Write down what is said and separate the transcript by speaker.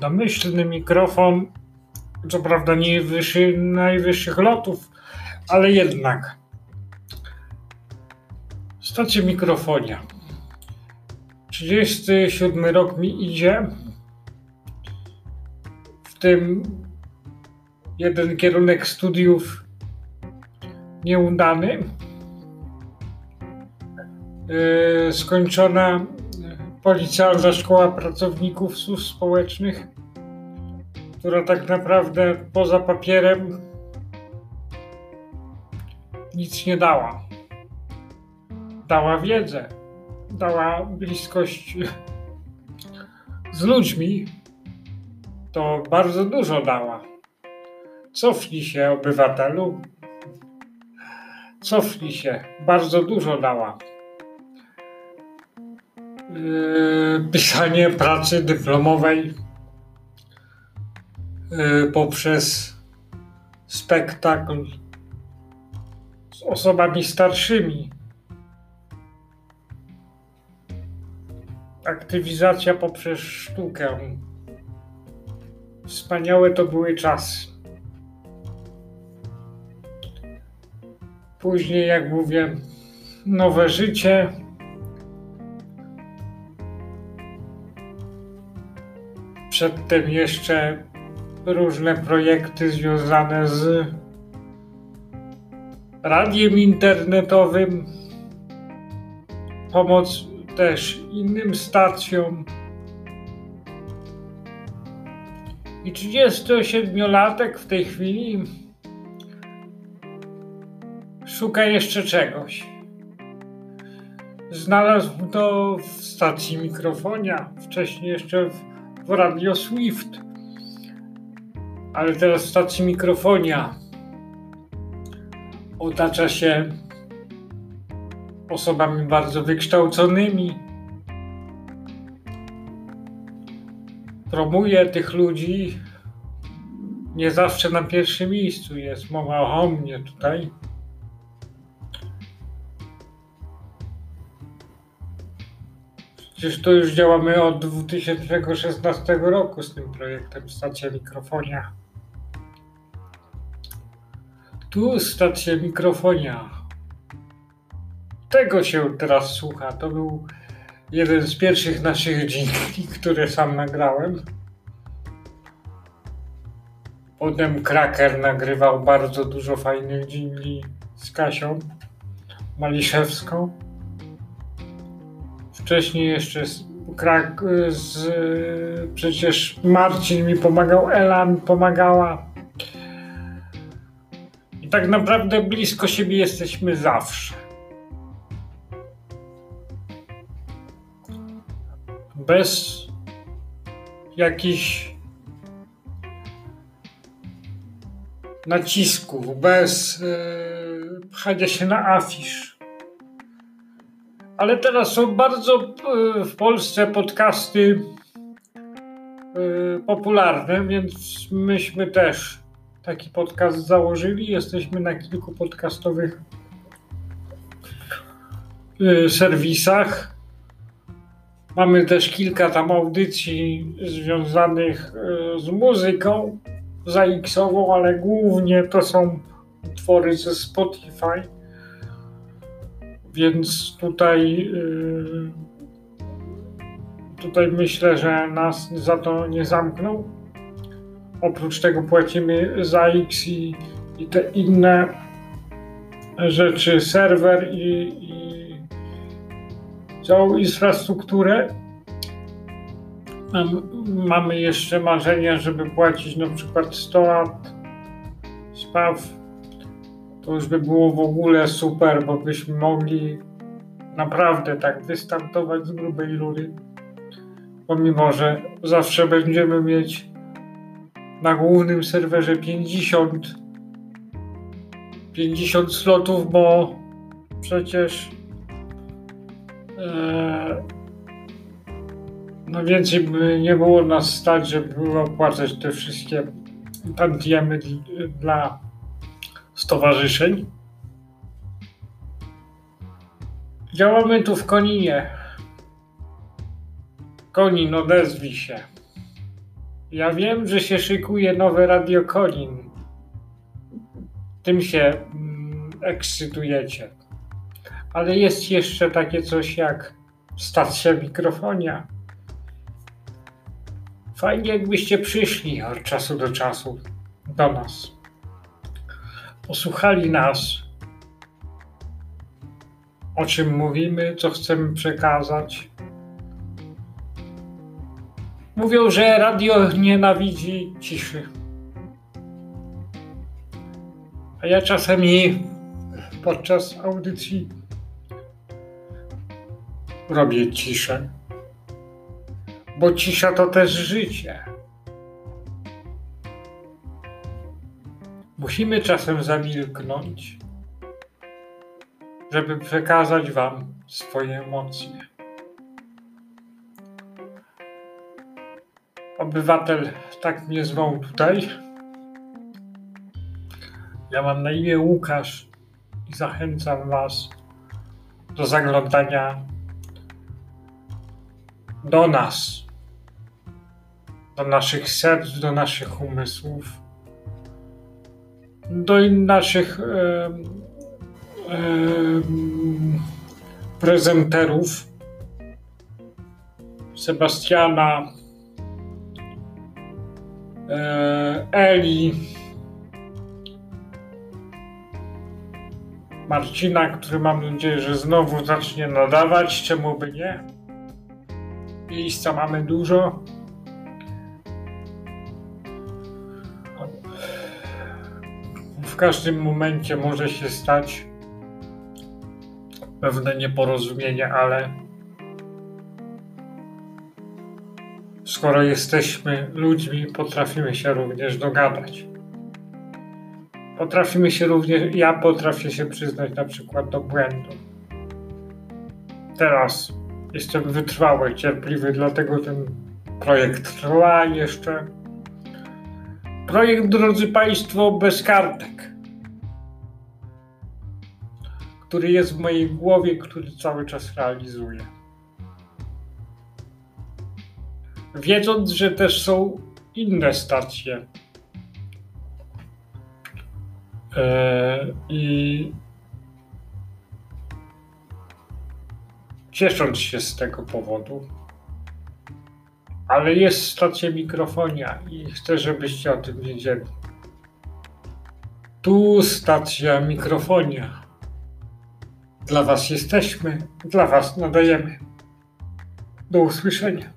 Speaker 1: domyślny mikrofon, co prawda nie wyższy, najwyższych lotów, ale jednak. Stacja mikrofonia. 37 rok mi idzie. W tym jeden kierunek studiów nieudany. Yy, skończona policjalna szkoła pracowników służb społecznych, która tak naprawdę poza papierem nic nie dała. Dała wiedzę, dała bliskość z ludźmi, to bardzo dużo dała. Cofnij się, obywatelu. Cofnij się, bardzo dużo dała. Yy, pisanie pracy dyplomowej yy, poprzez spektakl z osobami starszymi. Aktywizacja poprzez sztukę. Wspaniałe to były czasy. Później, jak mówię, nowe życie. Przedtem jeszcze różne projekty związane z radiem internetowym, pomoc też innym stacjom. I 37-latek w tej chwili szuka jeszcze czegoś. Znalazł to w stacji mikrofonia, wcześniej jeszcze w, w Radio Swift, ale teraz w stacji mikrofonia otacza się osobami bardzo wykształconymi. Promuje tych ludzi. Nie zawsze na pierwszym miejscu jest mowa o mnie tutaj. Przecież to już działamy od 2016 roku z tym projektem Stacja Mikrofonia. Tu stacja mikrofonia. Tego się teraz słucha. To był jeden z pierwszych naszych dźwięki, które sam nagrałem. Potem Kraker nagrywał bardzo dużo fajnych dźwięki z Kasią Maliszewską. Wcześniej jeszcze z, Krak, z, przecież Marcin mi pomagał, Ela mi pomagała. I tak naprawdę blisko siebie jesteśmy zawsze. Bez jakichś nacisków, bez yy, pchania się na afisz. Ale teraz są bardzo yy, w Polsce podcasty yy, popularne, więc myśmy też taki podcast założyli. Jesteśmy na kilku podcastowych y, serwisach. Mamy też kilka tam audycji związanych z muzyką ZX-ową, ale głównie to są utwory ze Spotify. Więc tutaj y, tutaj myślę, że nas za to nie zamkną. Oprócz tego płacimy za X i, i te inne rzeczy, serwer i, i całą infrastrukturę. Mam, mamy jeszcze marzenia, żeby płacić na przykład 100 lat spaw. To już by było w ogóle super, bo byśmy mogli naprawdę tak wystartować z grubej rury. Pomimo, że zawsze będziemy mieć na głównym serwerze 50 50 slotów, bo przecież e, no więcej by nie było nas stać, żeby opłacać te wszystkie tantiemy dla stowarzyszeń. Działamy tu w Koninie. Konin, odezwij się. Ja wiem, że się szykuje nowe Radio Kolin. Tym się mm, ekscytujecie. Ale jest jeszcze takie coś jak stacja mikrofonia. Fajnie, jakbyście przyszli od czasu do czasu do nas. Posłuchali nas, o czym mówimy, co chcemy przekazać. Mówią, że radio nienawidzi ciszy. A ja czasami podczas audycji robię ciszę. Bo cisza to też życie. Musimy czasem zamilknąć, żeby przekazać Wam swoje emocje. Obywatel, tak mnie zwą tutaj. Ja mam na imię Łukasz i zachęcam Was do zaglądania do nas, do naszych serc, do naszych umysłów, do naszych e, e, prezenterów Sebastiana, e, Eli, Marcina, który mam nadzieję, że znowu zacznie nadawać, czemu by nie. Miejsca mamy dużo. W każdym momencie może się stać pewne nieporozumienie, ale skoro jesteśmy ludźmi, potrafimy się również dogadać. Potrafimy się również, ja potrafię się przyznać na przykład do błędu. Teraz jestem wytrwały, cierpliwy, dlatego ten projekt trwa jeszcze. Projekt, drodzy Państwo, bez kartek, który jest w mojej głowie, który cały czas realizuję. Wiedząc, że też są inne stacje. Yy, I ciesząc się z tego powodu. Ale jest stacja mikrofonia i chcę, żebyście o tym wiedzieli. Tu stacja mikrofonia. Dla Was jesteśmy, dla Was nadajemy. Do usłyszenia.